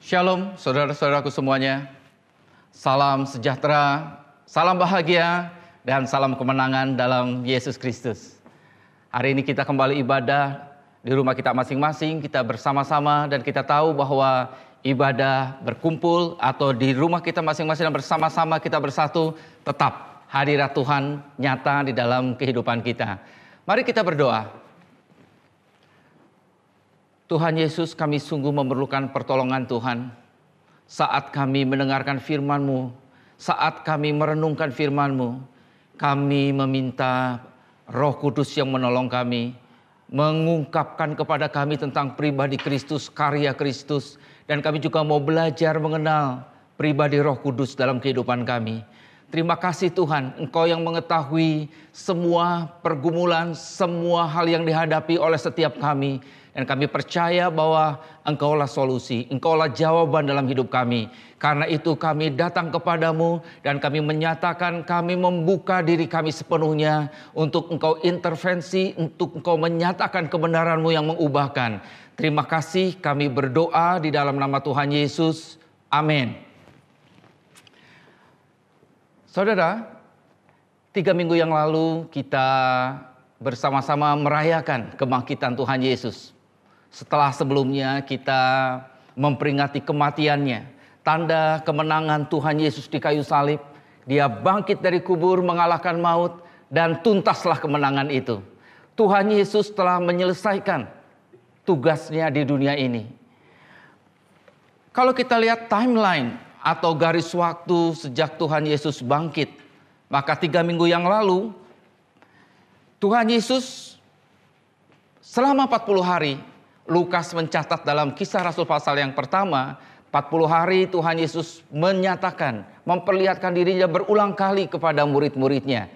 Shalom saudara-saudaraku semuanya. Salam sejahtera, salam bahagia, dan salam kemenangan dalam Yesus Kristus. Hari ini kita kembali ibadah di rumah kita masing-masing, kita bersama-sama dan kita tahu bahwa ibadah berkumpul atau di rumah kita masing-masing dan bersama-sama kita bersatu tetap hadirat Tuhan nyata di dalam kehidupan kita. Mari kita berdoa. Tuhan Yesus kami sungguh memerlukan pertolongan Tuhan. Saat kami mendengarkan firman-Mu, saat kami merenungkan firman-Mu, kami meminta roh kudus yang menolong kami, mengungkapkan kepada kami tentang pribadi Kristus, karya Kristus, dan kami juga mau belajar mengenal pribadi roh kudus dalam kehidupan kami. Terima kasih Tuhan, Engkau yang mengetahui semua pergumulan, semua hal yang dihadapi oleh setiap kami. Dan kami percaya bahwa Engkaulah solusi, Engkaulah jawaban dalam hidup kami. Karena itu kami datang kepadamu dan kami menyatakan kami membuka diri kami sepenuhnya untuk Engkau intervensi, untuk Engkau menyatakan kebenaranmu yang mengubahkan. Terima kasih kami berdoa di dalam nama Tuhan Yesus. Amin. Saudara, tiga minggu yang lalu kita bersama-sama merayakan kebangkitan Tuhan Yesus. Setelah sebelumnya kita memperingati kematiannya, tanda kemenangan Tuhan Yesus di kayu salib. Dia bangkit dari kubur mengalahkan maut dan tuntaslah kemenangan itu. Tuhan Yesus telah menyelesaikan tugasnya di dunia ini. Kalau kita lihat timeline atau garis waktu sejak Tuhan Yesus bangkit. Maka tiga minggu yang lalu Tuhan Yesus selama 40 hari Lukas mencatat dalam kisah Rasul pasal yang pertama 40 hari Tuhan Yesus menyatakan, memperlihatkan dirinya berulang kali kepada murid-muridnya.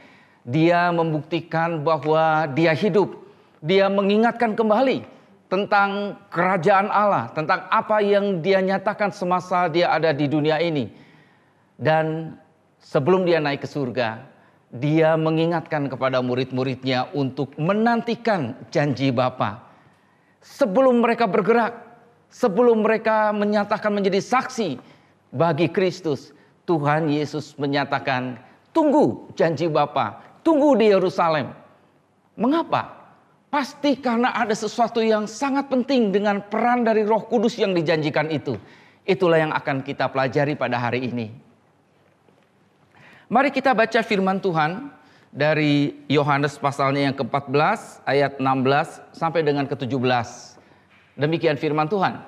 Dia membuktikan bahwa dia hidup. Dia mengingatkan kembali tentang kerajaan Allah, tentang apa yang dia nyatakan semasa dia ada di dunia ini. Dan sebelum dia naik ke surga, dia mengingatkan kepada murid-muridnya untuk menantikan janji Bapa. Sebelum mereka bergerak, sebelum mereka menyatakan menjadi saksi bagi Kristus, Tuhan Yesus menyatakan, "Tunggu janji Bapa, tunggu di Yerusalem." Mengapa? Pasti karena ada sesuatu yang sangat penting dengan peran dari Roh Kudus yang dijanjikan itu. Itulah yang akan kita pelajari pada hari ini. Mari kita baca firman Tuhan dari Yohanes pasalnya yang ke-14 ayat 16 sampai dengan ke-17. Demikian firman Tuhan.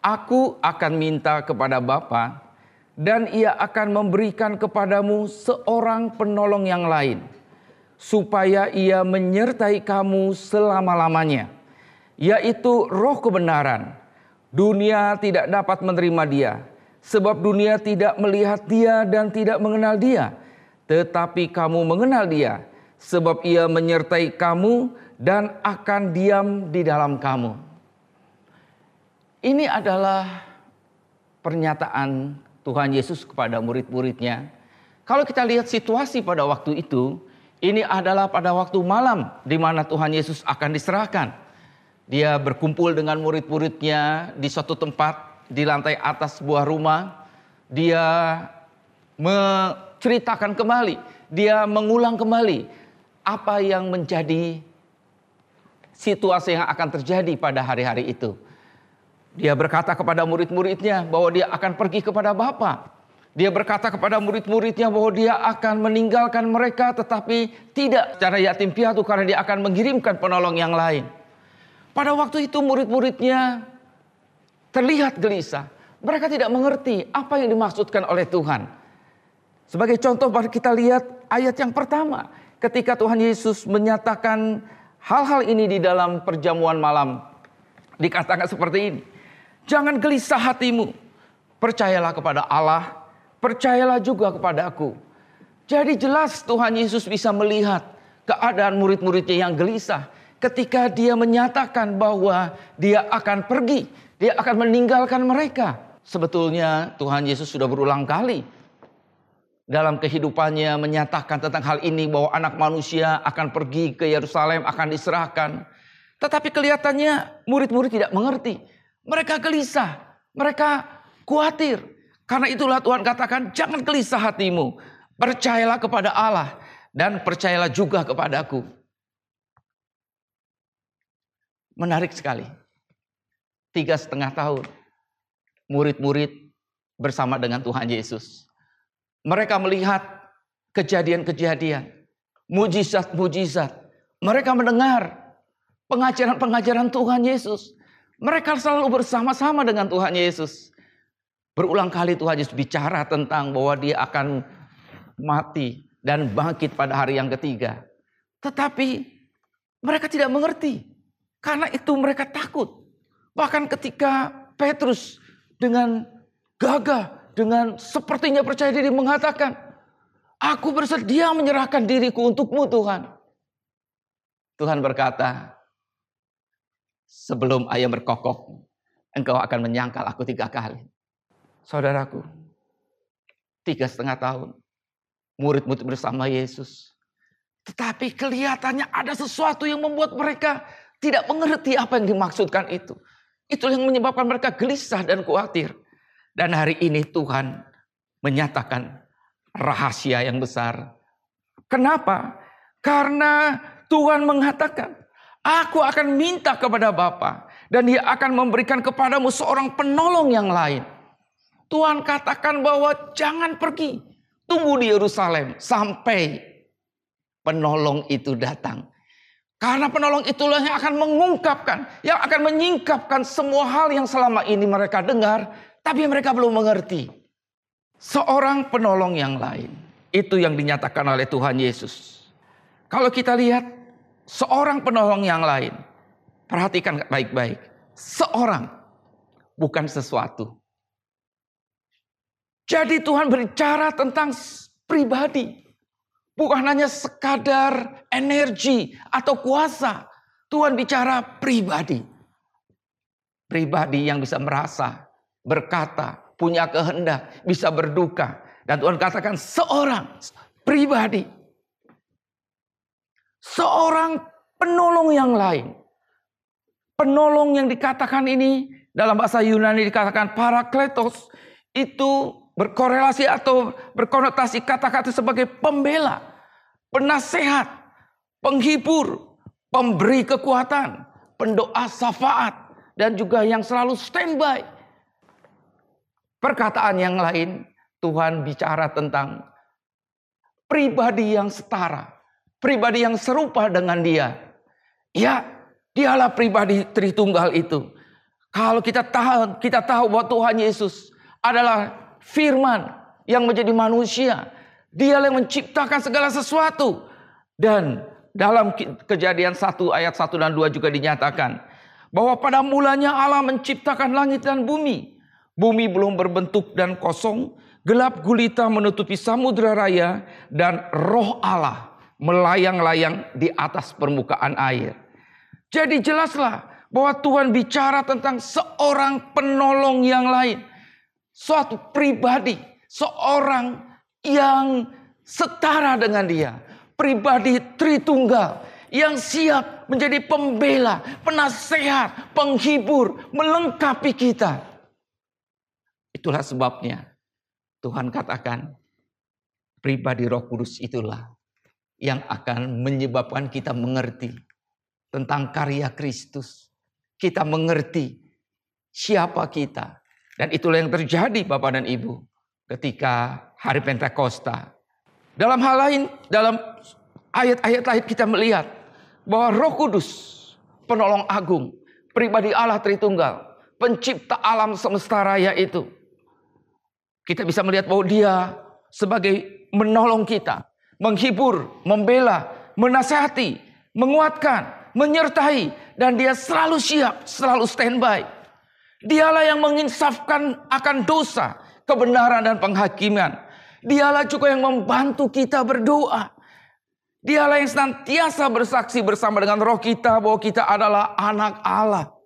Aku akan minta kepada Bapa dan ia akan memberikan kepadamu seorang penolong yang lain supaya ia menyertai kamu selama-lamanya, yaitu roh kebenaran. Dunia tidak dapat menerima dia, sebab dunia tidak melihat dia dan tidak mengenal dia. Tetapi kamu mengenal dia, sebab ia menyertai kamu dan akan diam di dalam kamu. Ini adalah pernyataan Tuhan Yesus kepada murid-muridnya. Kalau kita lihat situasi pada waktu itu, ini adalah pada waktu malam di mana Tuhan Yesus akan diserahkan. Dia berkumpul dengan murid-muridnya di suatu tempat di lantai atas sebuah rumah. Dia menceritakan kembali, dia mengulang kembali apa yang menjadi situasi yang akan terjadi pada hari-hari itu. Dia berkata kepada murid-muridnya bahwa dia akan pergi kepada Bapa. Dia berkata kepada murid-muridnya bahwa dia akan meninggalkan mereka tetapi tidak secara yatim piatu karena dia akan mengirimkan penolong yang lain. Pada waktu itu murid-muridnya terlihat gelisah. Mereka tidak mengerti apa yang dimaksudkan oleh Tuhan. Sebagai contoh kita lihat ayat yang pertama. Ketika Tuhan Yesus menyatakan hal-hal ini di dalam perjamuan malam. Dikatakan seperti ini. Jangan gelisah hatimu. Percayalah kepada Allah percayalah juga kepada aku. Jadi jelas Tuhan Yesus bisa melihat keadaan murid-muridnya yang gelisah ketika dia menyatakan bahwa dia akan pergi, dia akan meninggalkan mereka. Sebetulnya Tuhan Yesus sudah berulang kali dalam kehidupannya menyatakan tentang hal ini bahwa anak manusia akan pergi ke Yerusalem, akan diserahkan. Tetapi kelihatannya murid-murid tidak mengerti. Mereka gelisah. Mereka khawatir. Karena itulah Tuhan katakan, jangan gelisah hatimu. Percayalah kepada Allah dan percayalah juga kepadaku. Menarik sekali. Tiga setengah tahun. Murid-murid bersama dengan Tuhan Yesus. Mereka melihat kejadian-kejadian. Mujizat-mujizat. Mereka mendengar pengajaran-pengajaran Tuhan Yesus. Mereka selalu bersama-sama dengan Tuhan Yesus. Berulang kali Tuhan Yesus bicara tentang bahwa dia akan mati dan bangkit pada hari yang ketiga. Tetapi mereka tidak mengerti. Karena itu mereka takut. Bahkan ketika Petrus dengan gagah, dengan sepertinya percaya diri mengatakan, Aku bersedia menyerahkan diriku untukmu Tuhan. Tuhan berkata, sebelum ayam berkokok, engkau akan menyangkal aku tiga kali. Saudaraku, tiga setengah tahun, murid-murid bersama Yesus. Tetapi kelihatannya ada sesuatu yang membuat mereka tidak mengerti apa yang dimaksudkan itu. Itu yang menyebabkan mereka gelisah dan khawatir. Dan hari ini Tuhan menyatakan rahasia yang besar. Kenapa? Karena Tuhan mengatakan, aku akan minta kepada Bapa dan dia akan memberikan kepadamu seorang penolong yang lain. Tuhan katakan bahwa jangan pergi. Tunggu di Yerusalem sampai penolong itu datang. Karena penolong itulah yang akan mengungkapkan, yang akan menyingkapkan semua hal yang selama ini mereka dengar, tapi mereka belum mengerti. Seorang penolong yang lain, itu yang dinyatakan oleh Tuhan Yesus. Kalau kita lihat seorang penolong yang lain, perhatikan baik-baik. Seorang, bukan sesuatu. Jadi Tuhan berbicara tentang pribadi. Bukan hanya sekadar energi atau kuasa. Tuhan bicara pribadi. Pribadi yang bisa merasa, berkata, punya kehendak, bisa berduka. Dan Tuhan katakan seorang pribadi. Seorang penolong yang lain. Penolong yang dikatakan ini dalam bahasa Yunani dikatakan parakletos itu berkorelasi atau berkonotasi kata-kata sebagai pembela, penasehat, penghibur, pemberi kekuatan, pendoa syafaat, dan juga yang selalu standby. Perkataan yang lain, Tuhan bicara tentang pribadi yang setara, pribadi yang serupa dengan dia. Ya, dialah pribadi Tritunggal itu. Kalau kita tahu, kita tahu bahwa Tuhan Yesus adalah firman yang menjadi manusia. Dia yang menciptakan segala sesuatu. Dan dalam kejadian 1 ayat 1 dan 2 juga dinyatakan. Bahwa pada mulanya Allah menciptakan langit dan bumi. Bumi belum berbentuk dan kosong. Gelap gulita menutupi samudera raya. Dan roh Allah melayang-layang di atas permukaan air. Jadi jelaslah bahwa Tuhan bicara tentang seorang penolong yang lain suatu pribadi, seorang yang setara dengan dia. Pribadi Tritunggal yang siap menjadi pembela, penasehat, penghibur, melengkapi kita. Itulah sebabnya Tuhan katakan pribadi Roh Kudus itulah yang akan menyebabkan kita mengerti tentang karya Kristus. Kita mengerti siapa kita, dan itulah yang terjadi Bapak dan Ibu ketika hari Pentakosta. Dalam hal lain, dalam ayat-ayat lain kita melihat bahwa Roh Kudus, penolong agung, pribadi Allah Tritunggal, pencipta alam semesta raya itu. Kita bisa melihat bahwa dia sebagai menolong kita, menghibur, membela, menasehati, menguatkan, menyertai, dan dia selalu siap, selalu standby Dialah yang menginsafkan akan dosa, kebenaran dan penghakiman. Dialah juga yang membantu kita berdoa. Dialah yang senantiasa bersaksi bersama dengan roh kita bahwa kita adalah anak Allah.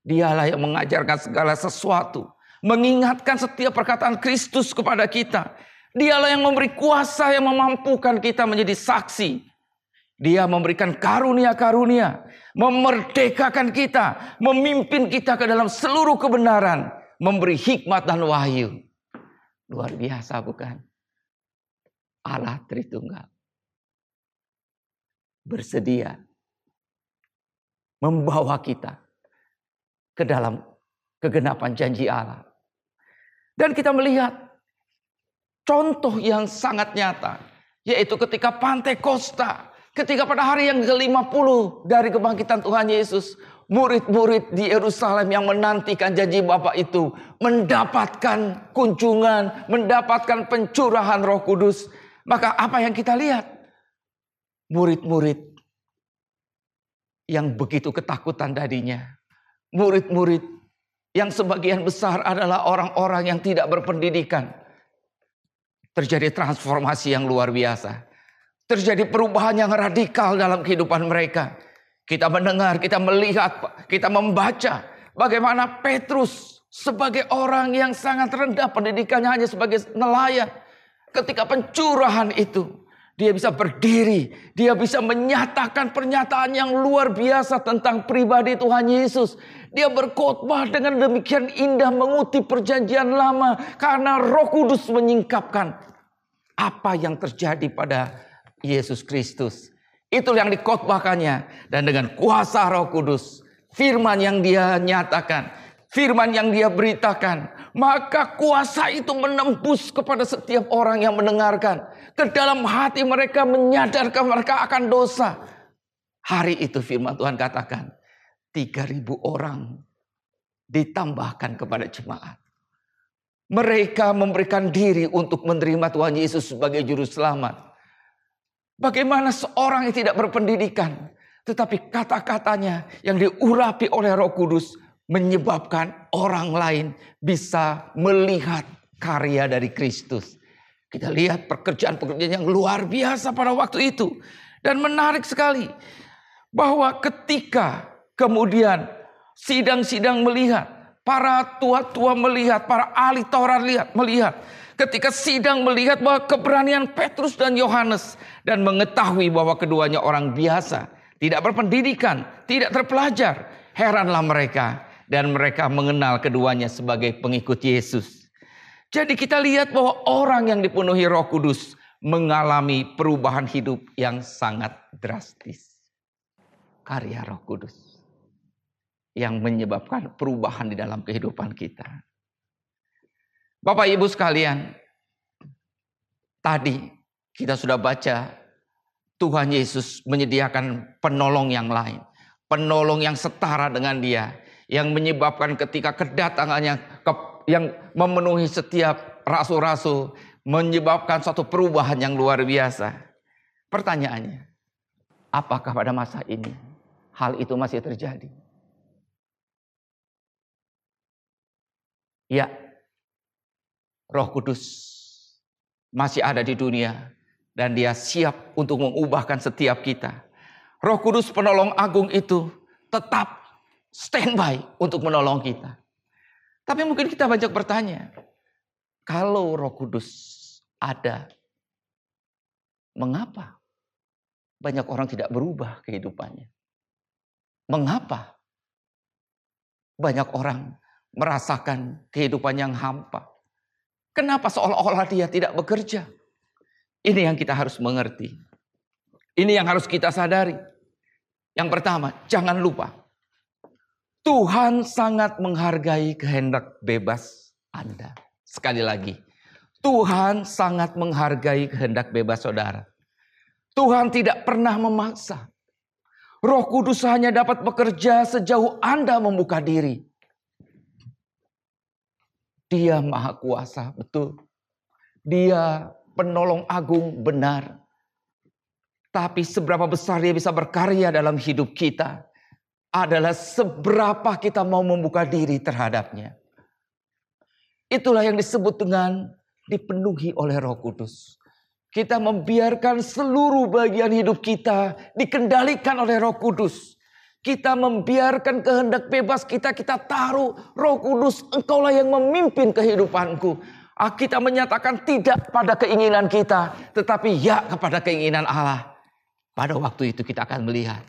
Dialah yang mengajarkan segala sesuatu. Mengingatkan setiap perkataan Kristus kepada kita. Dialah yang memberi kuasa yang memampukan kita menjadi saksi. Dia memberikan karunia-karunia memerdekakan kita, memimpin kita ke dalam seluruh kebenaran, memberi hikmat dan wahyu. Luar biasa bukan? Allah Tritunggal. Bersedia membawa kita ke dalam kegenapan janji Allah. Dan kita melihat contoh yang sangat nyata. Yaitu ketika Pantai Costa. Ketika pada hari yang ke-50 dari kebangkitan Tuhan Yesus. Murid-murid di Yerusalem yang menantikan janji Bapak itu. Mendapatkan kunjungan. Mendapatkan pencurahan roh kudus. Maka apa yang kita lihat? Murid-murid yang begitu ketakutan tadinya. Murid-murid yang sebagian besar adalah orang-orang yang tidak berpendidikan. Terjadi transformasi yang luar biasa. Terjadi perubahan yang radikal dalam kehidupan mereka. Kita mendengar, kita melihat, kita membaca bagaimana Petrus sebagai orang yang sangat rendah pendidikannya hanya sebagai nelayan. Ketika pencurahan itu, dia bisa berdiri, dia bisa menyatakan pernyataan yang luar biasa tentang pribadi Tuhan Yesus. Dia berkhotbah dengan demikian indah mengutip perjanjian lama karena Roh Kudus menyingkapkan apa yang terjadi pada Yesus Kristus. Itu yang dikhotbahkannya dan dengan kuasa Roh Kudus, firman yang dia nyatakan, firman yang dia beritakan, maka kuasa itu menembus kepada setiap orang yang mendengarkan. Ke dalam hati mereka menyadarkan mereka akan dosa. Hari itu firman Tuhan katakan, 3000 orang ditambahkan kepada jemaat. Mereka memberikan diri untuk menerima Tuhan Yesus sebagai juru selamat. Bagaimana seorang yang tidak berpendidikan, tetapi kata-katanya yang diurapi oleh Roh Kudus menyebabkan orang lain bisa melihat karya dari Kristus. Kita lihat pekerjaan-pekerjaan yang luar biasa pada waktu itu. Dan menarik sekali bahwa ketika kemudian sidang-sidang melihat, para tua-tua melihat, para ahli Taurat lihat, melihat. Ketika sidang melihat bahwa keberanian Petrus dan Yohanes dan mengetahui bahwa keduanya orang biasa, tidak berpendidikan, tidak terpelajar, heranlah mereka dan mereka mengenal keduanya sebagai pengikut Yesus. Jadi kita lihat bahwa orang yang dipenuhi Roh Kudus mengalami perubahan hidup yang sangat drastis. Karya Roh Kudus yang menyebabkan perubahan di dalam kehidupan kita. Bapak Ibu sekalian, tadi kita sudah baca Tuhan Yesus menyediakan penolong yang lain, penolong yang setara dengan Dia, yang menyebabkan ketika kedatangannya ke, yang memenuhi setiap rasul-rasul menyebabkan suatu perubahan yang luar biasa. Pertanyaannya, apakah pada masa ini hal itu masih terjadi? Ya, Roh Kudus masih ada di dunia dan dia siap untuk mengubahkan setiap kita. Roh Kudus penolong agung itu tetap standby untuk menolong kita. Tapi mungkin kita banyak bertanya, kalau Roh Kudus ada, mengapa banyak orang tidak berubah kehidupannya? Mengapa banyak orang merasakan kehidupan yang hampa? Kenapa seolah-olah dia tidak bekerja? Ini yang kita harus mengerti. Ini yang harus kita sadari. Yang pertama, jangan lupa Tuhan sangat menghargai kehendak bebas Anda. Sekali lagi, Tuhan sangat menghargai kehendak bebas saudara. Tuhan tidak pernah memaksa. Roh Kudus hanya dapat bekerja sejauh Anda membuka diri. Dia maha kuasa, betul. Dia penolong agung, benar. Tapi seberapa besar dia bisa berkarya dalam hidup kita adalah seberapa kita mau membuka diri terhadapnya. Itulah yang disebut dengan dipenuhi oleh Roh Kudus. Kita membiarkan seluruh bagian hidup kita dikendalikan oleh Roh Kudus. Kita membiarkan kehendak bebas kita, kita taruh Roh Kudus, Engkaulah yang memimpin kehidupanku. Ah, kita menyatakan tidak pada keinginan kita, tetapi ya kepada keinginan Allah. Pada waktu itu kita akan melihat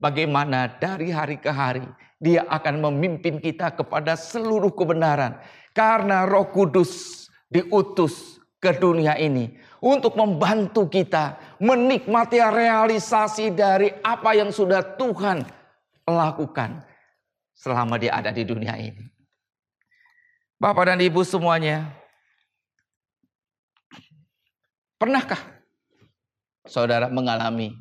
Bagaimana dari hari ke hari dia akan memimpin kita kepada seluruh kebenaran. Karena roh kudus diutus ke dunia ini untuk membantu kita menikmati realisasi dari apa yang sudah Tuhan lakukan selama dia ada di dunia ini. Bapak dan Ibu semuanya, pernahkah saudara mengalami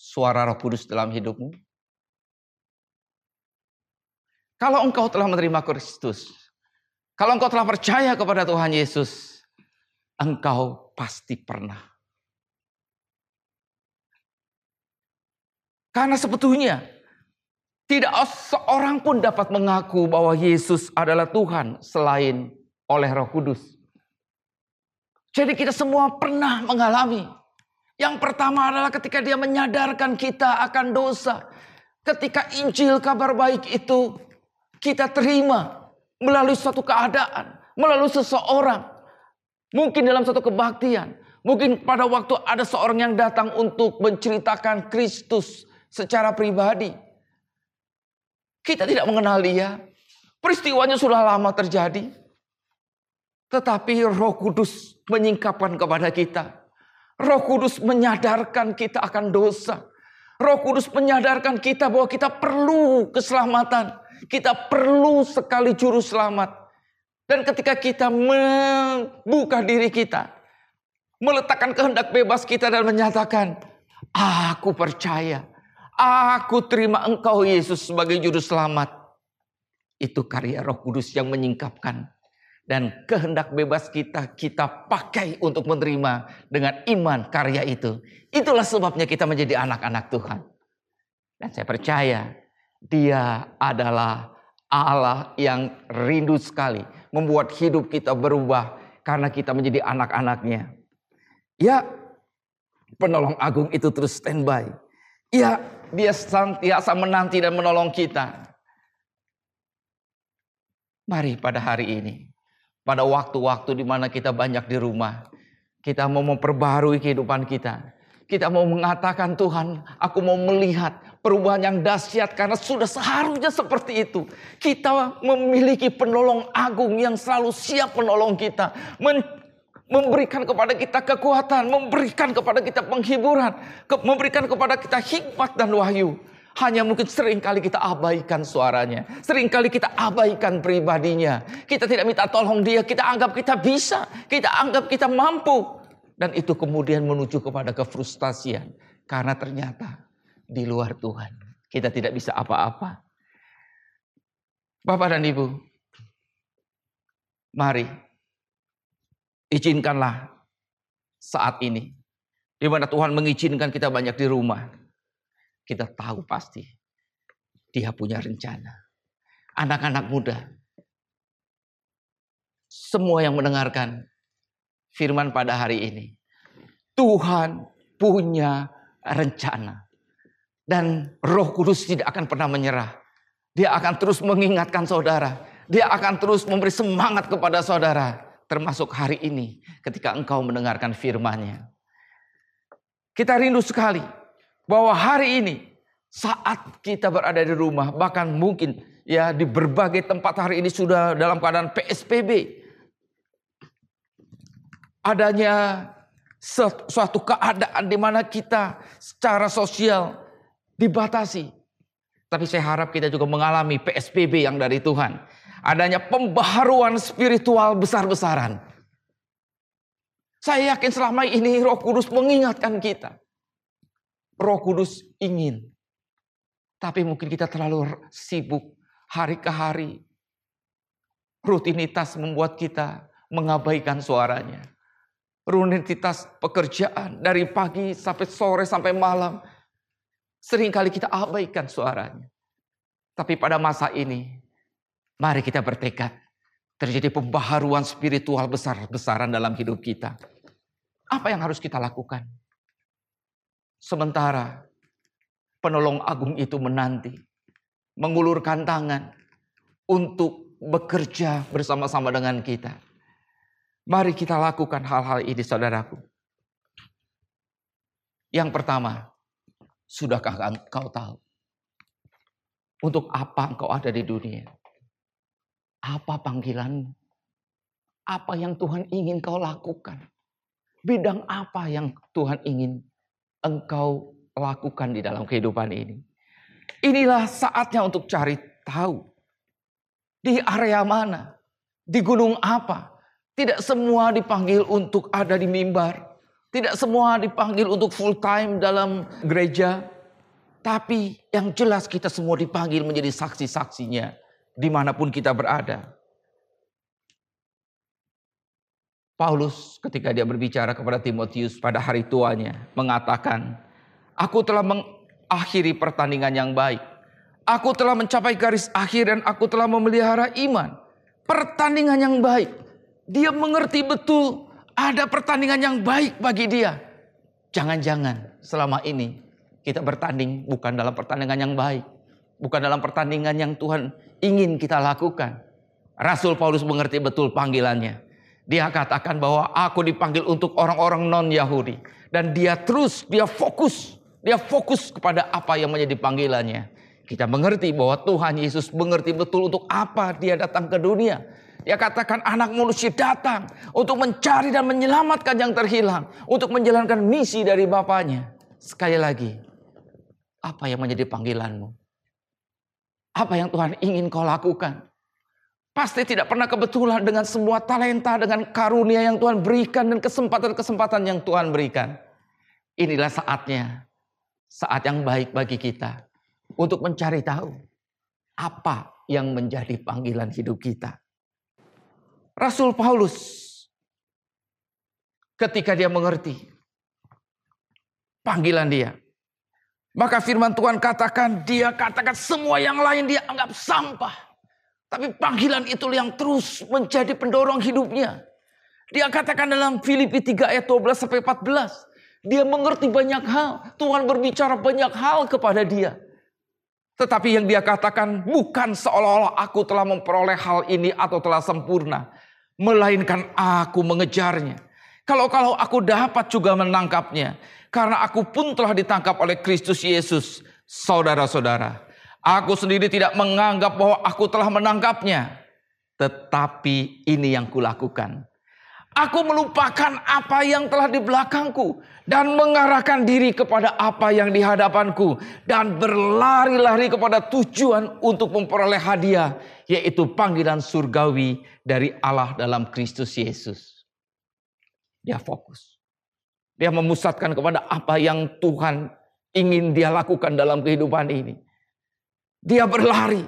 suara Roh Kudus dalam hidupmu? Kalau engkau telah menerima Kristus, kalau engkau telah percaya kepada Tuhan Yesus, engkau pasti pernah. Karena sebetulnya tidak seorang pun dapat mengaku bahwa Yesus adalah Tuhan selain oleh Roh Kudus. Jadi kita semua pernah mengalami yang pertama adalah ketika dia menyadarkan kita akan dosa. Ketika Injil kabar baik itu kita terima melalui suatu keadaan, melalui seseorang. Mungkin dalam satu kebaktian. Mungkin pada waktu ada seorang yang datang untuk menceritakan Kristus secara pribadi. Kita tidak mengenal dia. Peristiwanya sudah lama terjadi. Tetapi roh kudus menyingkapkan kepada kita Roh Kudus menyadarkan kita akan dosa. Roh Kudus menyadarkan kita bahwa kita perlu keselamatan. Kita perlu sekali juru selamat. Dan ketika kita membuka diri kita, meletakkan kehendak bebas kita dan menyatakan, aku percaya, aku terima engkau Yesus sebagai juru selamat. Itu karya roh kudus yang menyingkapkan dan kehendak bebas kita kita pakai untuk menerima dengan iman karya itu. Itulah sebabnya kita menjadi anak-anak Tuhan. Dan saya percaya dia adalah Allah yang rindu sekali membuat hidup kita berubah karena kita menjadi anak-anaknya. Ya, penolong agung itu terus standby. Ya, dia senantiasa menanti dan menolong kita. Mari pada hari ini pada waktu-waktu di mana kita banyak di rumah. Kita mau memperbarui kehidupan kita. Kita mau mengatakan Tuhan, aku mau melihat perubahan yang dahsyat karena sudah seharusnya seperti itu. Kita memiliki penolong agung yang selalu siap menolong kita. Men memberikan kepada kita kekuatan, memberikan kepada kita penghiburan, ke memberikan kepada kita hikmat dan wahyu. Hanya mungkin sering kali kita abaikan suaranya. Seringkali kita abaikan pribadinya. Kita tidak minta tolong dia. Kita anggap kita bisa. Kita anggap kita mampu. Dan itu kemudian menuju kepada kefrustasian. Karena ternyata di luar Tuhan. Kita tidak bisa apa-apa. Bapak dan Ibu. Mari. Izinkanlah saat ini. Di mana Tuhan mengizinkan kita banyak di rumah kita tahu pasti dia punya rencana. Anak-anak muda, semua yang mendengarkan firman pada hari ini, Tuhan punya rencana. Dan roh kudus tidak akan pernah menyerah. Dia akan terus mengingatkan saudara. Dia akan terus memberi semangat kepada saudara. Termasuk hari ini ketika engkau mendengarkan firmannya. Kita rindu sekali bahwa hari ini saat kita berada di rumah bahkan mungkin ya di berbagai tempat hari ini sudah dalam keadaan PSBB adanya suatu keadaan di mana kita secara sosial dibatasi. Tapi saya harap kita juga mengalami PSBB yang dari Tuhan. Adanya pembaharuan spiritual besar-besaran. Saya yakin selama ini Roh Kudus mengingatkan kita Roh Kudus ingin. Tapi mungkin kita terlalu sibuk hari ke hari. Rutinitas membuat kita mengabaikan suaranya. Rutinitas pekerjaan dari pagi sampai sore sampai malam. Seringkali kita abaikan suaranya. Tapi pada masa ini, mari kita bertekad. Terjadi pembaharuan spiritual besar-besaran dalam hidup kita. Apa yang harus kita lakukan? Sementara penolong agung itu menanti, mengulurkan tangan untuk bekerja bersama-sama dengan kita. Mari kita lakukan hal-hal ini saudaraku. Yang pertama, Sudahkah engkau tahu? Untuk apa engkau ada di dunia? Apa panggilanmu? Apa yang Tuhan ingin kau lakukan? Bidang apa yang Tuhan ingin engkau lakukan di dalam kehidupan ini? Inilah saatnya untuk cari tahu. Di area mana? Di gunung apa? Tidak semua dipanggil untuk ada di mimbar. Tidak semua dipanggil untuk full time dalam gereja. Tapi yang jelas kita semua dipanggil menjadi saksi-saksinya di mana pun kita berada. Paulus ketika dia berbicara kepada Timotius pada hari tuanya mengatakan, Aku telah mengakhiri pertandingan yang baik. Aku telah mencapai garis akhir dan aku telah memelihara iman. Pertandingan yang baik. Dia mengerti betul ada pertandingan yang baik bagi dia. Jangan-jangan selama ini kita bertanding bukan dalam pertandingan yang baik. Bukan dalam pertandingan yang Tuhan ingin kita lakukan. Rasul Paulus mengerti betul panggilannya. Dia katakan bahwa aku dipanggil untuk orang-orang non-Yahudi. Dan dia terus, dia fokus. Dia fokus kepada apa yang menjadi panggilannya. Kita mengerti bahwa Tuhan Yesus mengerti betul untuk apa dia datang ke dunia. Dia katakan anak manusia datang untuk mencari dan menyelamatkan yang terhilang. Untuk menjalankan misi dari Bapaknya. Sekali lagi, apa yang menjadi panggilanmu? Apa yang Tuhan ingin kau lakukan? Pasti tidak pernah kebetulan dengan semua talenta, dengan karunia yang Tuhan berikan dan kesempatan-kesempatan yang Tuhan berikan. Inilah saatnya, saat yang baik bagi kita untuk mencari tahu apa yang menjadi panggilan hidup kita. Rasul Paulus ketika dia mengerti panggilan dia. Maka firman Tuhan katakan, dia katakan semua yang lain dia anggap sampah. Tapi panggilan itu yang terus menjadi pendorong hidupnya. Dia katakan dalam Filipi 3 ayat 12 sampai 14. Dia mengerti banyak hal. Tuhan berbicara banyak hal kepada dia. Tetapi yang dia katakan bukan seolah-olah aku telah memperoleh hal ini atau telah sempurna melainkan aku mengejarnya. Kalau-kalau aku dapat juga menangkapnya, karena aku pun telah ditangkap oleh Kristus Yesus, saudara-saudara. Aku sendiri tidak menganggap bahwa aku telah menangkapnya, tetapi ini yang kulakukan. Aku melupakan apa yang telah di belakangku dan mengarahkan diri kepada apa yang di hadapanku dan berlari-lari kepada tujuan untuk memperoleh hadiah yaitu panggilan surgawi dari Allah dalam Kristus Yesus. Dia fokus. Dia memusatkan kepada apa yang Tuhan ingin dia lakukan dalam kehidupan ini. Dia berlari.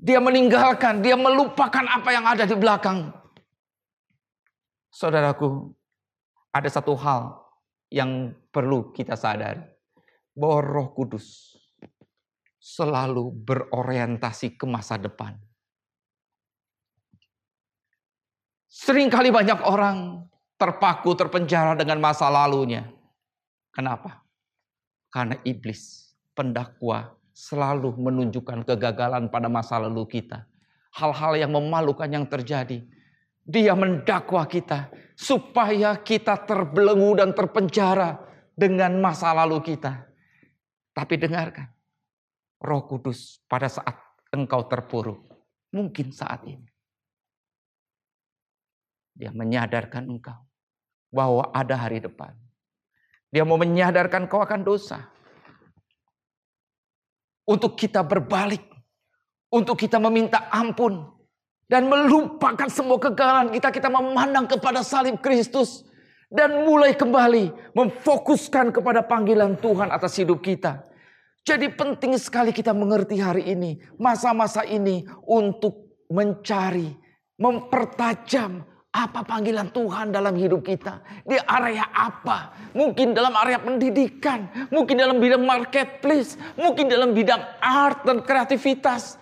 Dia meninggalkan, dia melupakan apa yang ada di belakang. Saudaraku, ada satu hal yang perlu kita sadari. Bahwa roh kudus selalu berorientasi ke masa depan. Seringkali banyak orang terpaku, terpenjara dengan masa lalunya. Kenapa? Karena iblis, pendakwa, selalu menunjukkan kegagalan pada masa lalu kita. Hal-hal yang memalukan yang terjadi dia mendakwa kita supaya kita terbelenggu dan terpenjara dengan masa lalu kita. Tapi dengarkan, Roh Kudus pada saat engkau terpuruk, mungkin saat ini. Dia menyadarkan engkau bahwa ada hari depan. Dia mau menyadarkan kau akan dosa. Untuk kita berbalik. Untuk kita meminta ampun dan melupakan semua kegagalan kita, kita memandang kepada salib Kristus dan mulai kembali memfokuskan kepada panggilan Tuhan atas hidup kita. Jadi penting sekali kita mengerti hari ini, masa-masa ini untuk mencari, mempertajam apa panggilan Tuhan dalam hidup kita? Di area apa? Mungkin dalam area pendidikan, mungkin dalam bidang marketplace, mungkin dalam bidang art dan kreativitas,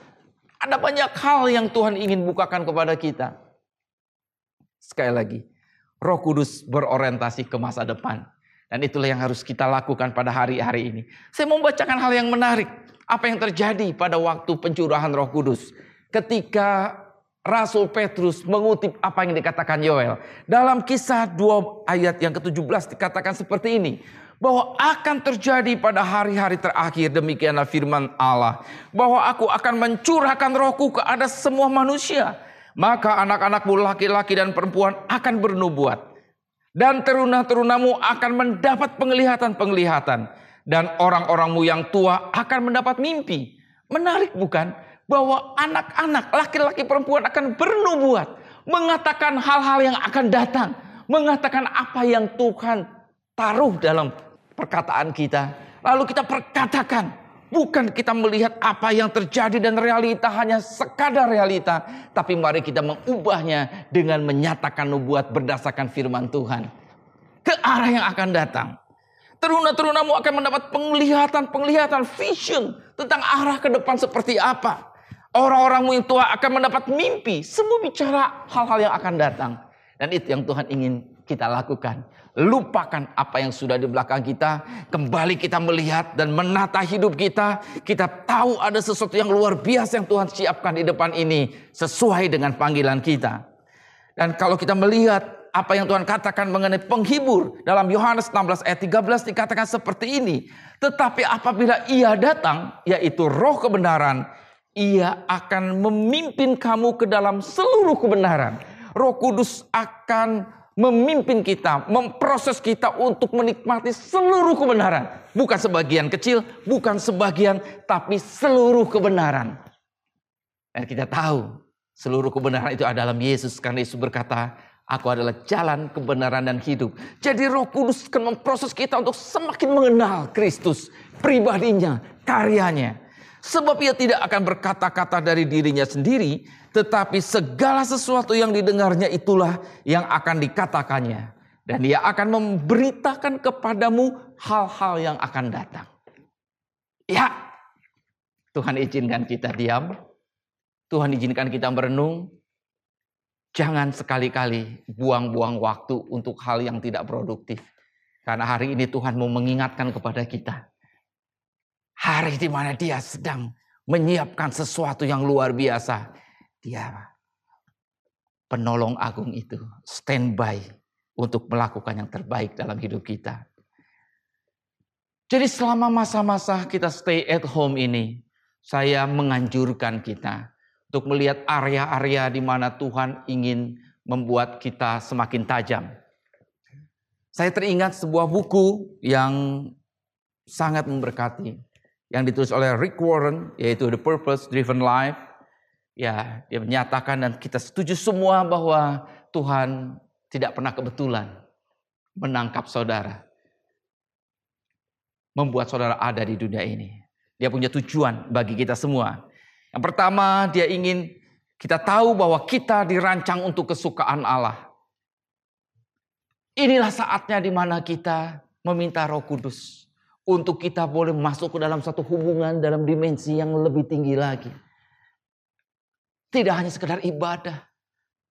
ada banyak hal yang Tuhan ingin bukakan kepada kita. Sekali lagi, Roh Kudus berorientasi ke masa depan. Dan itulah yang harus kita lakukan pada hari-hari ini. Saya mau membacakan hal yang menarik. Apa yang terjadi pada waktu pencurahan Roh Kudus. Ketika Rasul Petrus mengutip apa yang dikatakan Yoel. Dalam kisah 2 ayat yang ke-17 dikatakan seperti ini. bahwa akan terjadi pada hari-hari terakhir demikianlah firman Allah. Bahwa aku akan mencurahkan rohku ke atas semua manusia. Maka anak-anakmu laki-laki dan perempuan akan bernubuat. Dan teruna-terunamu akan mendapat penglihatan-penglihatan. Dan orang-orangmu yang tua akan mendapat mimpi. Menarik bukan bahwa anak-anak laki-laki perempuan akan bernubuat mengatakan hal-hal yang akan datang mengatakan apa yang Tuhan taruh dalam perkataan kita. Lalu kita perkatakan. Bukan kita melihat apa yang terjadi dan realita hanya sekadar realita. Tapi mari kita mengubahnya dengan menyatakan nubuat berdasarkan firman Tuhan. Ke arah yang akan datang. Teruna-terunamu akan mendapat penglihatan-penglihatan, vision tentang arah ke depan seperti apa. Orang-orangmu yang tua akan mendapat mimpi. Semua bicara hal-hal yang akan datang. Dan itu yang Tuhan ingin kita lakukan. Lupakan apa yang sudah di belakang kita. Kembali kita melihat dan menata hidup kita. Kita tahu ada sesuatu yang luar biasa yang Tuhan siapkan di depan ini. Sesuai dengan panggilan kita. Dan kalau kita melihat apa yang Tuhan katakan mengenai penghibur. Dalam Yohanes 16 ayat 13 dikatakan seperti ini. Tetapi apabila ia datang, yaitu roh kebenaran. Ia akan memimpin kamu ke dalam seluruh kebenaran. Roh Kudus akan memimpin kita, memproses kita untuk menikmati seluruh kebenaran. Bukan sebagian kecil, bukan sebagian, tapi seluruh kebenaran. Dan kita tahu seluruh kebenaran itu adalah Yesus. Karena Yesus berkata, Aku adalah jalan, kebenaran, dan hidup. Jadi roh kudus akan memproses kita untuk semakin mengenal Kristus. Pribadinya, karyanya. Sebab ia tidak akan berkata-kata dari dirinya sendiri, tetapi segala sesuatu yang didengarnya itulah yang akan dikatakannya. Dan dia akan memberitakan kepadamu hal-hal yang akan datang. Ya, Tuhan izinkan kita diam. Tuhan izinkan kita merenung. Jangan sekali-kali buang-buang waktu untuk hal yang tidak produktif. Karena hari ini Tuhan mau mengingatkan kepada kita. Hari di mana dia sedang menyiapkan sesuatu yang luar biasa dia penolong agung itu standby untuk melakukan yang terbaik dalam hidup kita. Jadi selama masa-masa kita stay at home ini, saya menganjurkan kita untuk melihat area-area di mana Tuhan ingin membuat kita semakin tajam. Saya teringat sebuah buku yang sangat memberkati yang ditulis oleh Rick Warren yaitu The Purpose Driven Life ya dia menyatakan dan kita setuju semua bahwa Tuhan tidak pernah kebetulan menangkap saudara. Membuat saudara ada di dunia ini. Dia punya tujuan bagi kita semua. Yang pertama, dia ingin kita tahu bahwa kita dirancang untuk kesukaan Allah. Inilah saatnya di mana kita meminta Roh Kudus untuk kita boleh masuk ke dalam satu hubungan dalam dimensi yang lebih tinggi lagi. Tidak hanya sekedar ibadah.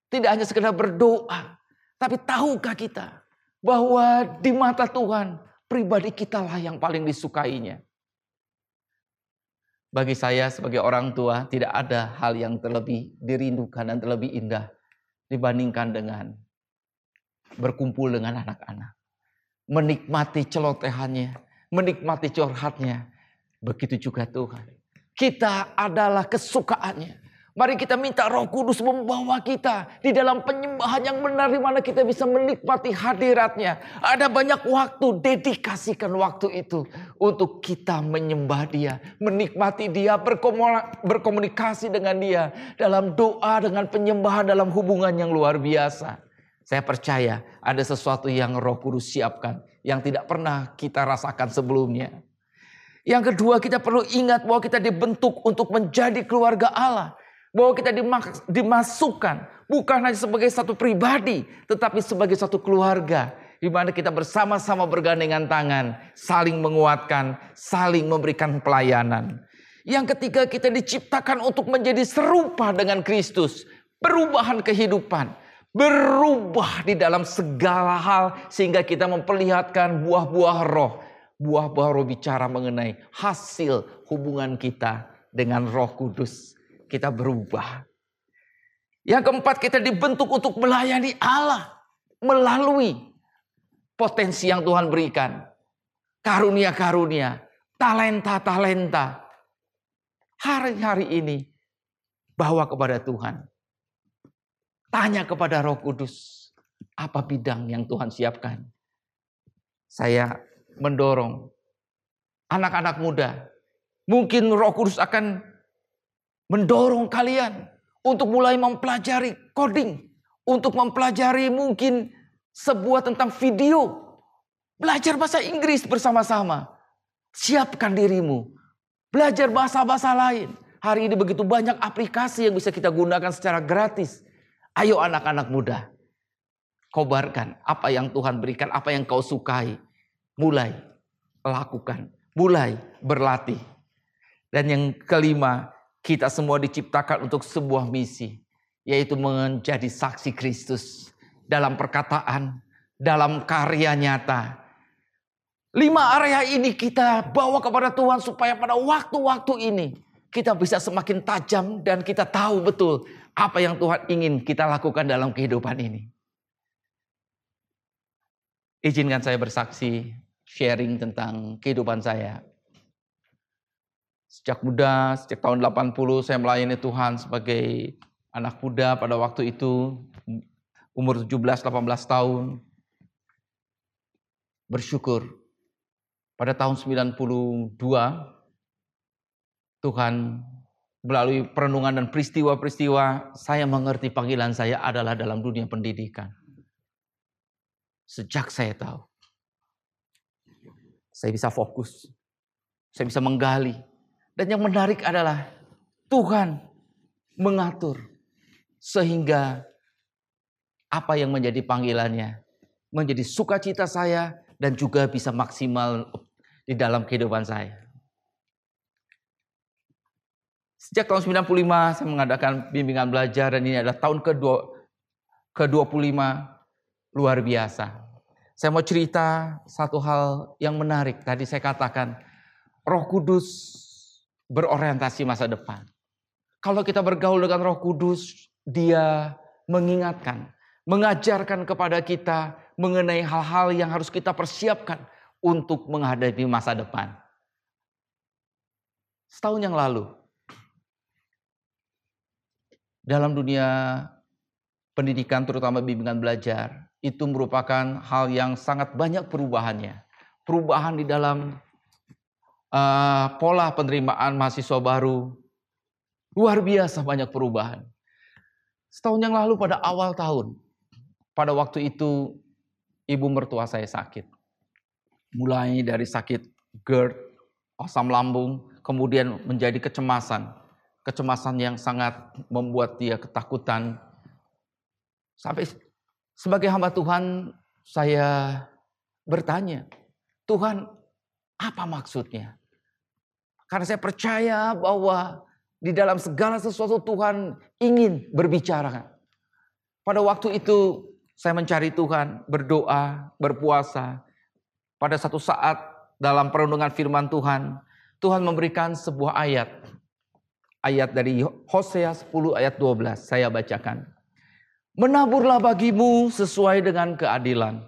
Tidak hanya sekedar berdoa. Tapi tahukah kita bahwa di mata Tuhan pribadi kitalah yang paling disukainya. Bagi saya sebagai orang tua tidak ada hal yang terlebih dirindukan dan terlebih indah dibandingkan dengan berkumpul dengan anak-anak. Menikmati celotehannya, menikmati curhatnya. Begitu juga Tuhan. Kita adalah kesukaannya. Mari kita minta roh kudus membawa kita di dalam penyembahan yang benar di mana kita bisa menikmati hadiratnya. Ada banyak waktu, dedikasikan waktu itu untuk kita menyembah dia. Menikmati dia, berkomunikasi dengan dia. Dalam doa, dengan penyembahan, dalam hubungan yang luar biasa. Saya percaya ada sesuatu yang roh kudus siapkan. Yang tidak pernah kita rasakan sebelumnya. Yang kedua kita perlu ingat bahwa kita dibentuk untuk menjadi keluarga Allah bahwa kita dimasukkan bukan hanya sebagai satu pribadi, tetapi sebagai satu keluarga. Di mana kita bersama-sama bergandengan tangan, saling menguatkan, saling memberikan pelayanan. Yang ketiga kita diciptakan untuk menjadi serupa dengan Kristus. Perubahan kehidupan. Berubah di dalam segala hal sehingga kita memperlihatkan buah-buah roh. Buah-buah roh bicara mengenai hasil hubungan kita dengan roh kudus kita berubah. Yang keempat kita dibentuk untuk melayani Allah melalui potensi yang Tuhan berikan. karunia-karunia, talenta-talenta. Hari-hari ini bawa kepada Tuhan. Tanya kepada Roh Kudus, apa bidang yang Tuhan siapkan? Saya mendorong anak-anak muda. Mungkin Roh Kudus akan mendorong kalian untuk mulai mempelajari coding, untuk mempelajari mungkin sebuah tentang video. Belajar bahasa Inggris bersama-sama. Siapkan dirimu. Belajar bahasa-bahasa lain. Hari ini begitu banyak aplikasi yang bisa kita gunakan secara gratis. Ayo anak-anak muda. Kobarkan apa yang Tuhan berikan, apa yang kau sukai. Mulai lakukan. Mulai berlatih. Dan yang kelima, kita semua diciptakan untuk sebuah misi. Yaitu menjadi saksi Kristus. Dalam perkataan, dalam karya nyata. Lima area ini kita bawa kepada Tuhan supaya pada waktu-waktu ini kita bisa semakin tajam dan kita tahu betul apa yang Tuhan ingin kita lakukan dalam kehidupan ini. Izinkan saya bersaksi, sharing tentang kehidupan saya. Sejak muda, sejak tahun 80 saya melayani Tuhan sebagai anak muda pada waktu itu umur 17 18 tahun. Bersyukur pada tahun 92 Tuhan melalui perenungan dan peristiwa-peristiwa saya mengerti panggilan saya adalah dalam dunia pendidikan. Sejak saya tahu. Saya bisa fokus. Saya bisa menggali. Dan yang menarik adalah Tuhan mengatur. Sehingga apa yang menjadi panggilannya. Menjadi sukacita saya dan juga bisa maksimal di dalam kehidupan saya. Sejak tahun 95 saya mengadakan bimbingan belajar dan ini adalah tahun kedua ke-25 luar biasa. Saya mau cerita satu hal yang menarik. Tadi saya katakan Roh Kudus berorientasi masa depan. Kalau kita bergaul dengan Roh Kudus, dia mengingatkan, mengajarkan kepada kita mengenai hal-hal yang harus kita persiapkan untuk menghadapi masa depan. Setahun yang lalu, dalam dunia pendidikan terutama bimbingan belajar itu merupakan hal yang sangat banyak perubahannya. Perubahan di dalam uh, pola penerimaan mahasiswa baru luar biasa banyak perubahan. Setahun yang lalu pada awal tahun, pada waktu itu ibu mertua saya sakit. Mulai dari sakit GERD, asam lambung, kemudian menjadi kecemasan kecemasan yang sangat membuat dia ketakutan. Sampai sebagai hamba Tuhan saya bertanya, Tuhan apa maksudnya? Karena saya percaya bahwa di dalam segala sesuatu Tuhan ingin berbicara. Pada waktu itu saya mencari Tuhan, berdoa, berpuasa. Pada satu saat dalam perundungan firman Tuhan, Tuhan memberikan sebuah ayat ayat dari Hosea 10 ayat 12 saya bacakan. Menaburlah bagimu sesuai dengan keadilan.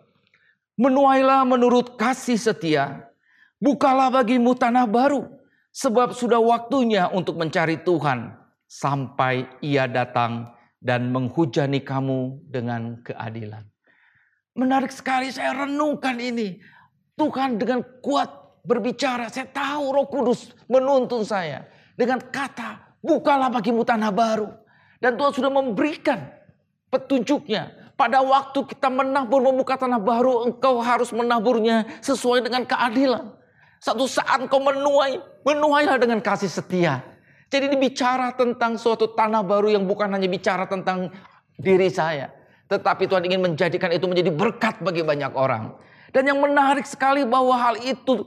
Menuailah menurut kasih setia. Bukalah bagimu tanah baru. Sebab sudah waktunya untuk mencari Tuhan. Sampai ia datang dan menghujani kamu dengan keadilan. Menarik sekali saya renungkan ini. Tuhan dengan kuat berbicara. Saya tahu roh kudus menuntun saya dengan kata bukalah bagimu tanah baru. Dan Tuhan sudah memberikan petunjuknya. Pada waktu kita menabur membuka tanah baru, engkau harus menaburnya sesuai dengan keadilan. Satu saat engkau menuai, menuailah dengan kasih setia. Jadi ini bicara tentang suatu tanah baru yang bukan hanya bicara tentang diri saya. Tetapi Tuhan ingin menjadikan itu menjadi berkat bagi banyak orang. Dan yang menarik sekali bahwa hal itu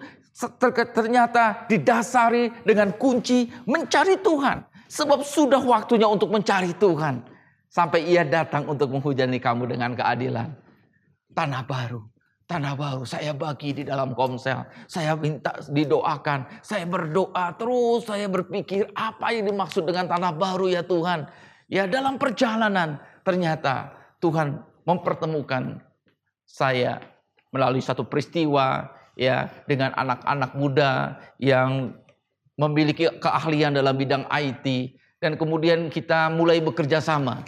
ternyata didasari dengan kunci mencari Tuhan. Sebab sudah waktunya untuk mencari Tuhan. Sampai ia datang untuk menghujani kamu dengan keadilan. Tanah baru. Tanah baru saya bagi di dalam komsel. Saya minta didoakan. Saya berdoa terus. Saya berpikir apa yang dimaksud dengan tanah baru ya Tuhan. Ya dalam perjalanan ternyata Tuhan mempertemukan saya melalui satu peristiwa ya dengan anak-anak muda yang memiliki keahlian dalam bidang IT dan kemudian kita mulai bekerja sama.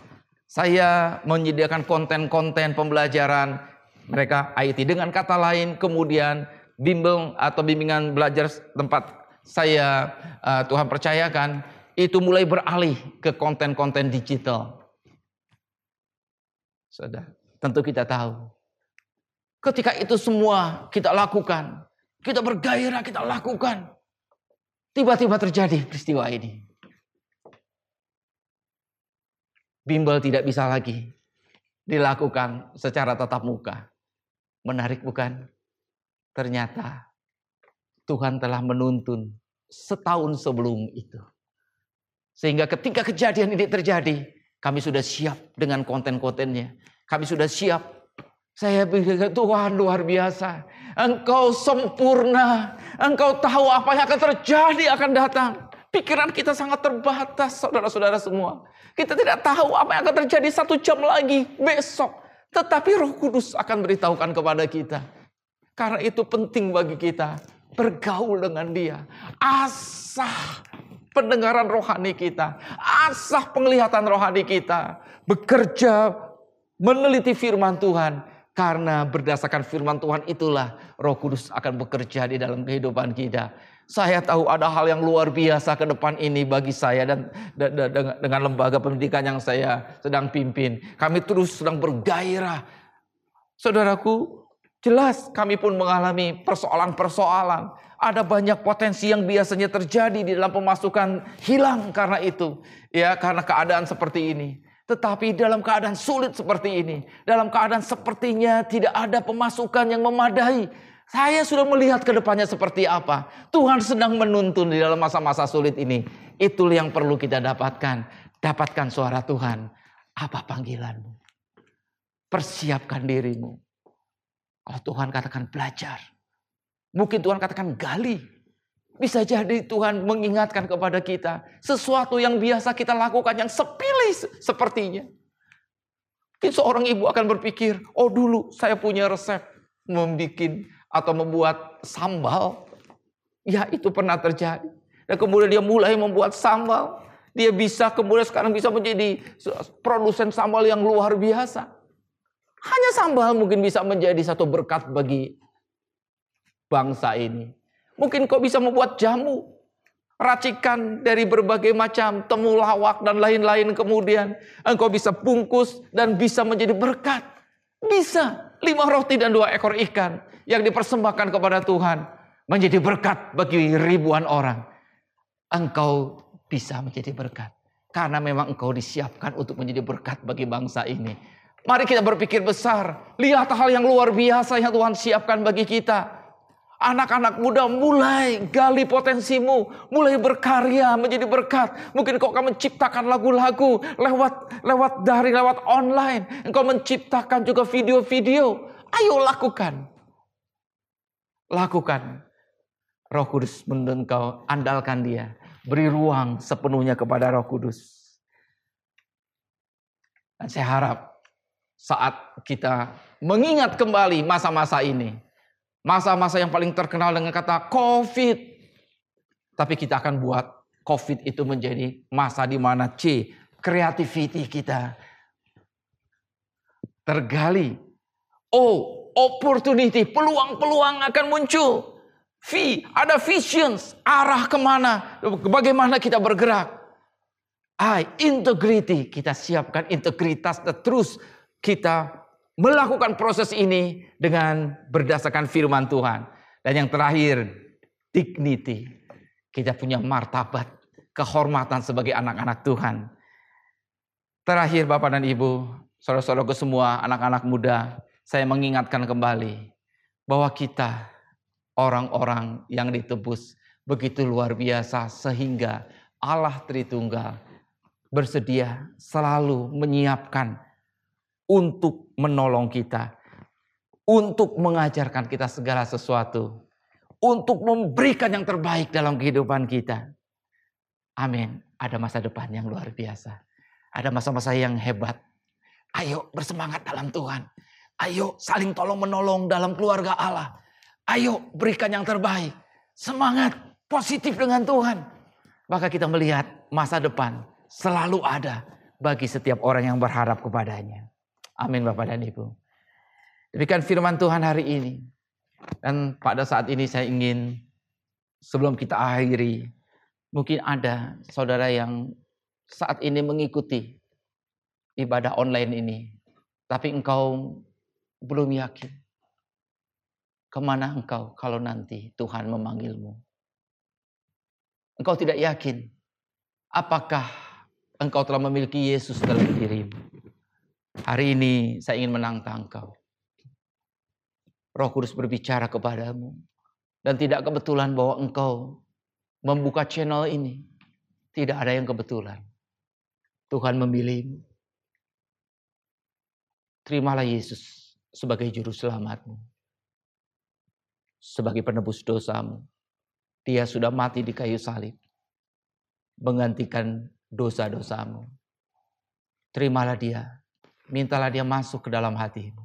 Saya menyediakan konten-konten pembelajaran mereka IT dengan kata lain kemudian bimbel atau bimbingan belajar tempat saya uh, Tuhan percayakan itu mulai beralih ke konten-konten digital. Sudah, tentu kita tahu. Ketika itu semua kita lakukan, kita bergairah, kita lakukan. Tiba-tiba terjadi peristiwa ini. Bimbel tidak bisa lagi dilakukan secara tatap muka. Menarik bukan? Ternyata Tuhan telah menuntun setahun sebelum itu. Sehingga ketika kejadian ini terjadi, kami sudah siap dengan konten-kontennya. Kami sudah siap. Saya bilang, Tuhan luar biasa. Engkau sempurna. Engkau tahu apa yang akan terjadi akan datang. Pikiran kita sangat terbatas, saudara-saudara semua. Kita tidak tahu apa yang akan terjadi satu jam lagi, besok. Tetapi roh kudus akan beritahukan kepada kita. Karena itu penting bagi kita bergaul dengan dia. Asah pendengaran rohani kita. Asah penglihatan rohani kita. Bekerja meneliti firman Tuhan karena berdasarkan firman Tuhan itulah Roh Kudus akan bekerja di dalam kehidupan kita. Saya tahu ada hal yang luar biasa ke depan ini bagi saya dan dengan lembaga pendidikan yang saya sedang pimpin. Kami terus sedang bergairah. Saudaraku, jelas kami pun mengalami persoalan-persoalan. Ada banyak potensi yang biasanya terjadi di dalam pemasukan hilang karena itu. Ya, karena keadaan seperti ini. Tetapi dalam keadaan sulit seperti ini, dalam keadaan sepertinya tidak ada pemasukan yang memadai, saya sudah melihat ke depannya seperti apa. Tuhan sedang menuntun di dalam masa-masa sulit ini. Itulah yang perlu kita dapatkan. Dapatkan suara Tuhan. Apa panggilanmu? Persiapkan dirimu. Kalau Tuhan katakan belajar. Mungkin Tuhan katakan gali. Bisa jadi Tuhan mengingatkan kepada kita sesuatu yang biasa kita lakukan yang sepilih sepertinya. Mungkin seorang ibu akan berpikir, oh dulu saya punya resep membuat atau membuat sambal. Ya itu pernah terjadi. Dan kemudian dia mulai membuat sambal. Dia bisa kemudian sekarang bisa menjadi produsen sambal yang luar biasa. Hanya sambal mungkin bisa menjadi satu berkat bagi bangsa ini. Mungkin kau bisa membuat jamu. Racikan dari berbagai macam temulawak dan lain-lain kemudian. Engkau bisa bungkus dan bisa menjadi berkat. Bisa. Lima roti dan dua ekor ikan yang dipersembahkan kepada Tuhan. Menjadi berkat bagi ribuan orang. Engkau bisa menjadi berkat. Karena memang engkau disiapkan untuk menjadi berkat bagi bangsa ini. Mari kita berpikir besar. Lihat hal yang luar biasa yang Tuhan siapkan bagi kita. Anak-anak muda mulai gali potensimu, mulai berkarya menjadi berkat. Mungkin kau akan menciptakan lagu-lagu lewat lewat dari lewat online. Engkau menciptakan juga video-video. Ayo lakukan. Lakukan. Roh Kudus menuntun kau, andalkan dia. Beri ruang sepenuhnya kepada Roh Kudus. Dan saya harap saat kita mengingat kembali masa-masa ini, Masa-masa yang paling terkenal dengan kata COVID. Tapi kita akan buat COVID itu menjadi masa di mana C, creativity kita tergali. O, opportunity, peluang-peluang akan muncul. V, ada visions, arah ke mana, bagaimana kita bergerak. I, integrity, kita siapkan integritas, the truth, kita melakukan proses ini dengan berdasarkan firman Tuhan. Dan yang terakhir, dignity. Kita punya martabat, kehormatan sebagai anak-anak Tuhan. Terakhir Bapak dan Ibu, saudara-saudaraku semua, anak-anak muda, saya mengingatkan kembali bahwa kita orang-orang yang ditebus begitu luar biasa sehingga Allah Tritunggal bersedia selalu menyiapkan untuk menolong kita, untuk mengajarkan kita segala sesuatu, untuk memberikan yang terbaik dalam kehidupan kita. Amin. Ada masa depan yang luar biasa. Ada masa-masa yang hebat. Ayo bersemangat dalam Tuhan. Ayo saling tolong menolong dalam keluarga Allah. Ayo berikan yang terbaik. Semangat, positif dengan Tuhan. Maka kita melihat masa depan selalu ada bagi setiap orang yang berharap kepadanya. Amin Bapak dan Ibu. Demikian firman Tuhan hari ini. Dan pada saat ini saya ingin sebelum kita akhiri, mungkin ada saudara yang saat ini mengikuti ibadah online ini. Tapi engkau belum yakin. Ke mana engkau kalau nanti Tuhan memanggilmu? Engkau tidak yakin. Apakah engkau telah memiliki Yesus dalam dirimu? Hari ini saya ingin menantang engkau. Roh Kudus berbicara kepadamu. Dan tidak kebetulan bahwa engkau membuka channel ini. Tidak ada yang kebetulan. Tuhan memilihmu. Terimalah Yesus sebagai juru selamatmu. Sebagai penebus dosamu. Dia sudah mati di kayu salib. Menggantikan dosa-dosamu. Terimalah dia. Mintalah dia masuk ke dalam hatimu.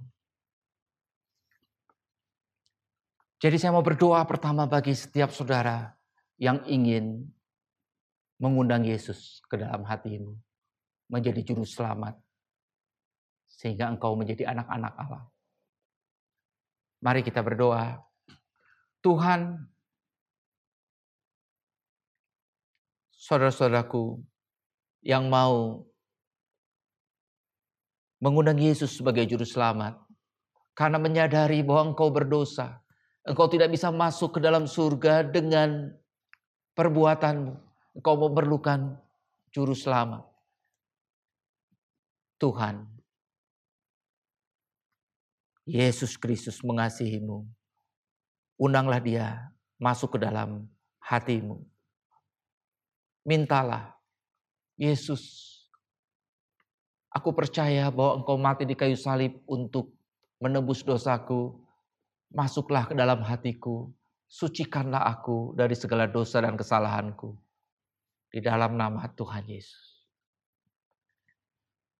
Jadi saya mau berdoa pertama bagi setiap saudara yang ingin mengundang Yesus ke dalam hatimu. Menjadi juru selamat. Sehingga engkau menjadi anak-anak Allah. Mari kita berdoa. Tuhan, saudara-saudaraku yang mau mengundang Yesus sebagai juru selamat karena menyadari bahwa engkau berdosa, Engkau tidak bisa masuk ke dalam surga dengan perbuatanmu. Engkau memerlukan juru selamat. Tuhan, Yesus Kristus mengasihimu. Undanglah dia masuk ke dalam hatimu. Mintalah, Yesus, aku percaya bahwa engkau mati di kayu salib untuk menebus dosaku, Masuklah ke dalam hatiku, sucikanlah aku dari segala dosa dan kesalahanku. Di dalam nama Tuhan Yesus.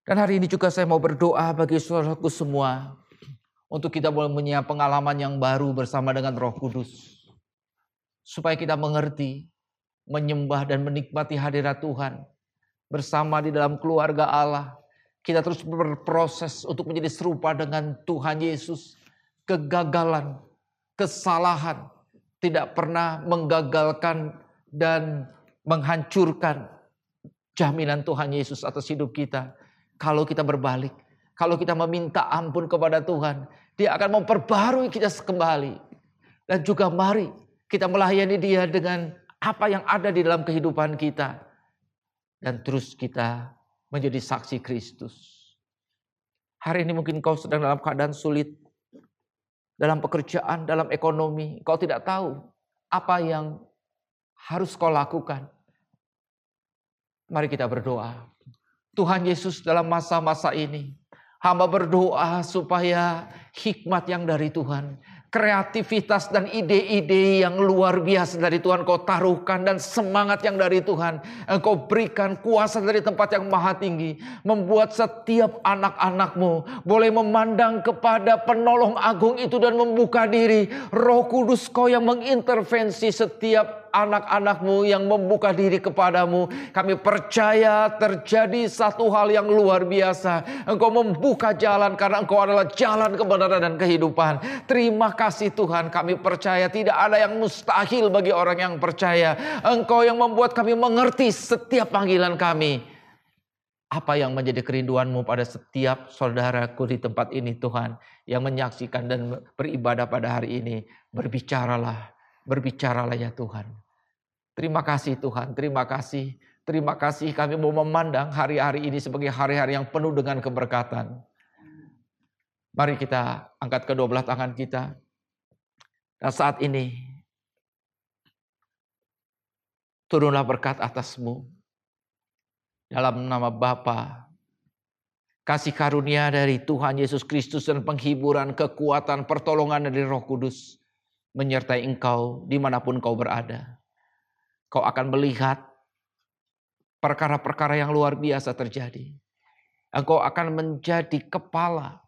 Dan hari ini juga saya mau berdoa bagi saudaraku semua. Untuk kita boleh punya pengalaman yang baru bersama dengan roh kudus. Supaya kita mengerti, menyembah dan menikmati hadirat Tuhan. Bersama di dalam keluarga Allah. Kita terus berproses untuk menjadi serupa dengan Tuhan Yesus kegagalan, kesalahan tidak pernah menggagalkan dan menghancurkan jaminan Tuhan Yesus atas hidup kita. Kalau kita berbalik, kalau kita meminta ampun kepada Tuhan, Dia akan memperbarui kita kembali. Dan juga mari kita melayani Dia dengan apa yang ada di dalam kehidupan kita. Dan terus kita menjadi saksi Kristus. Hari ini mungkin kau sedang dalam keadaan sulit dalam pekerjaan, dalam ekonomi, kau tidak tahu apa yang harus kau lakukan. Mari kita berdoa. Tuhan Yesus dalam masa-masa ini, hamba berdoa supaya hikmat yang dari Tuhan kreativitas dan ide-ide yang luar biasa dari Tuhan kau taruhkan dan semangat yang dari Tuhan. Engkau berikan kuasa dari tempat yang maha tinggi membuat setiap anak-anakmu boleh memandang kepada penolong agung itu dan membuka diri. Roh kudus kau yang mengintervensi setiap anak-anakmu yang membuka diri kepadamu. Kami percaya terjadi satu hal yang luar biasa. Engkau membuka jalan karena engkau adalah jalan kebenaran dan kehidupan. Terima kasih Tuhan kami percaya tidak ada yang mustahil bagi orang yang percaya. Engkau yang membuat kami mengerti setiap panggilan kami. Apa yang menjadi kerinduanmu pada setiap saudaraku di tempat ini Tuhan. Yang menyaksikan dan beribadah pada hari ini. Berbicaralah Berbicaralah ya Tuhan. Terima kasih Tuhan, terima kasih. Terima kasih kami mau memandang hari-hari ini sebagai hari-hari yang penuh dengan keberkatan. Mari kita angkat kedua belah tangan kita. Dan saat ini, turunlah berkat atasmu. Dalam nama Bapa, kasih karunia dari Tuhan Yesus Kristus dan penghiburan, kekuatan, pertolongan dari roh kudus menyertai engkau di mana pun kau berada. Kau akan melihat perkara-perkara yang luar biasa terjadi. Engkau akan menjadi kepala,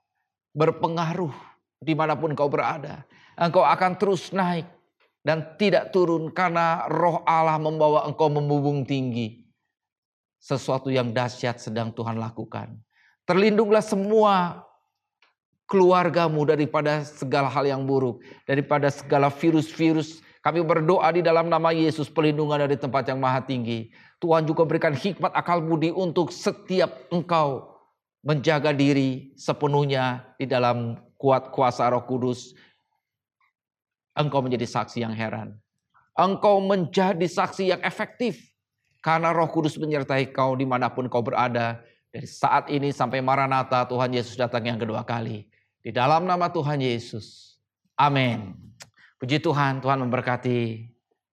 berpengaruh di mana pun kau berada. Engkau akan terus naik dan tidak turun karena roh Allah membawa engkau memubung tinggi. Sesuatu yang dahsyat sedang Tuhan lakukan. Terlindunglah semua keluargamu daripada segala hal yang buruk, daripada segala virus-virus. Kami berdoa di dalam nama Yesus pelindungan dari tempat yang maha tinggi. Tuhan juga berikan hikmat akal budi untuk setiap engkau menjaga diri sepenuhnya di dalam kuat kuasa roh kudus. Engkau menjadi saksi yang heran. Engkau menjadi saksi yang efektif. Karena roh kudus menyertai kau di mana pun kau berada. Dari saat ini sampai Maranatha Tuhan Yesus datang yang kedua kali. Di dalam nama Tuhan Yesus. Amin. Puji Tuhan, Tuhan memberkati.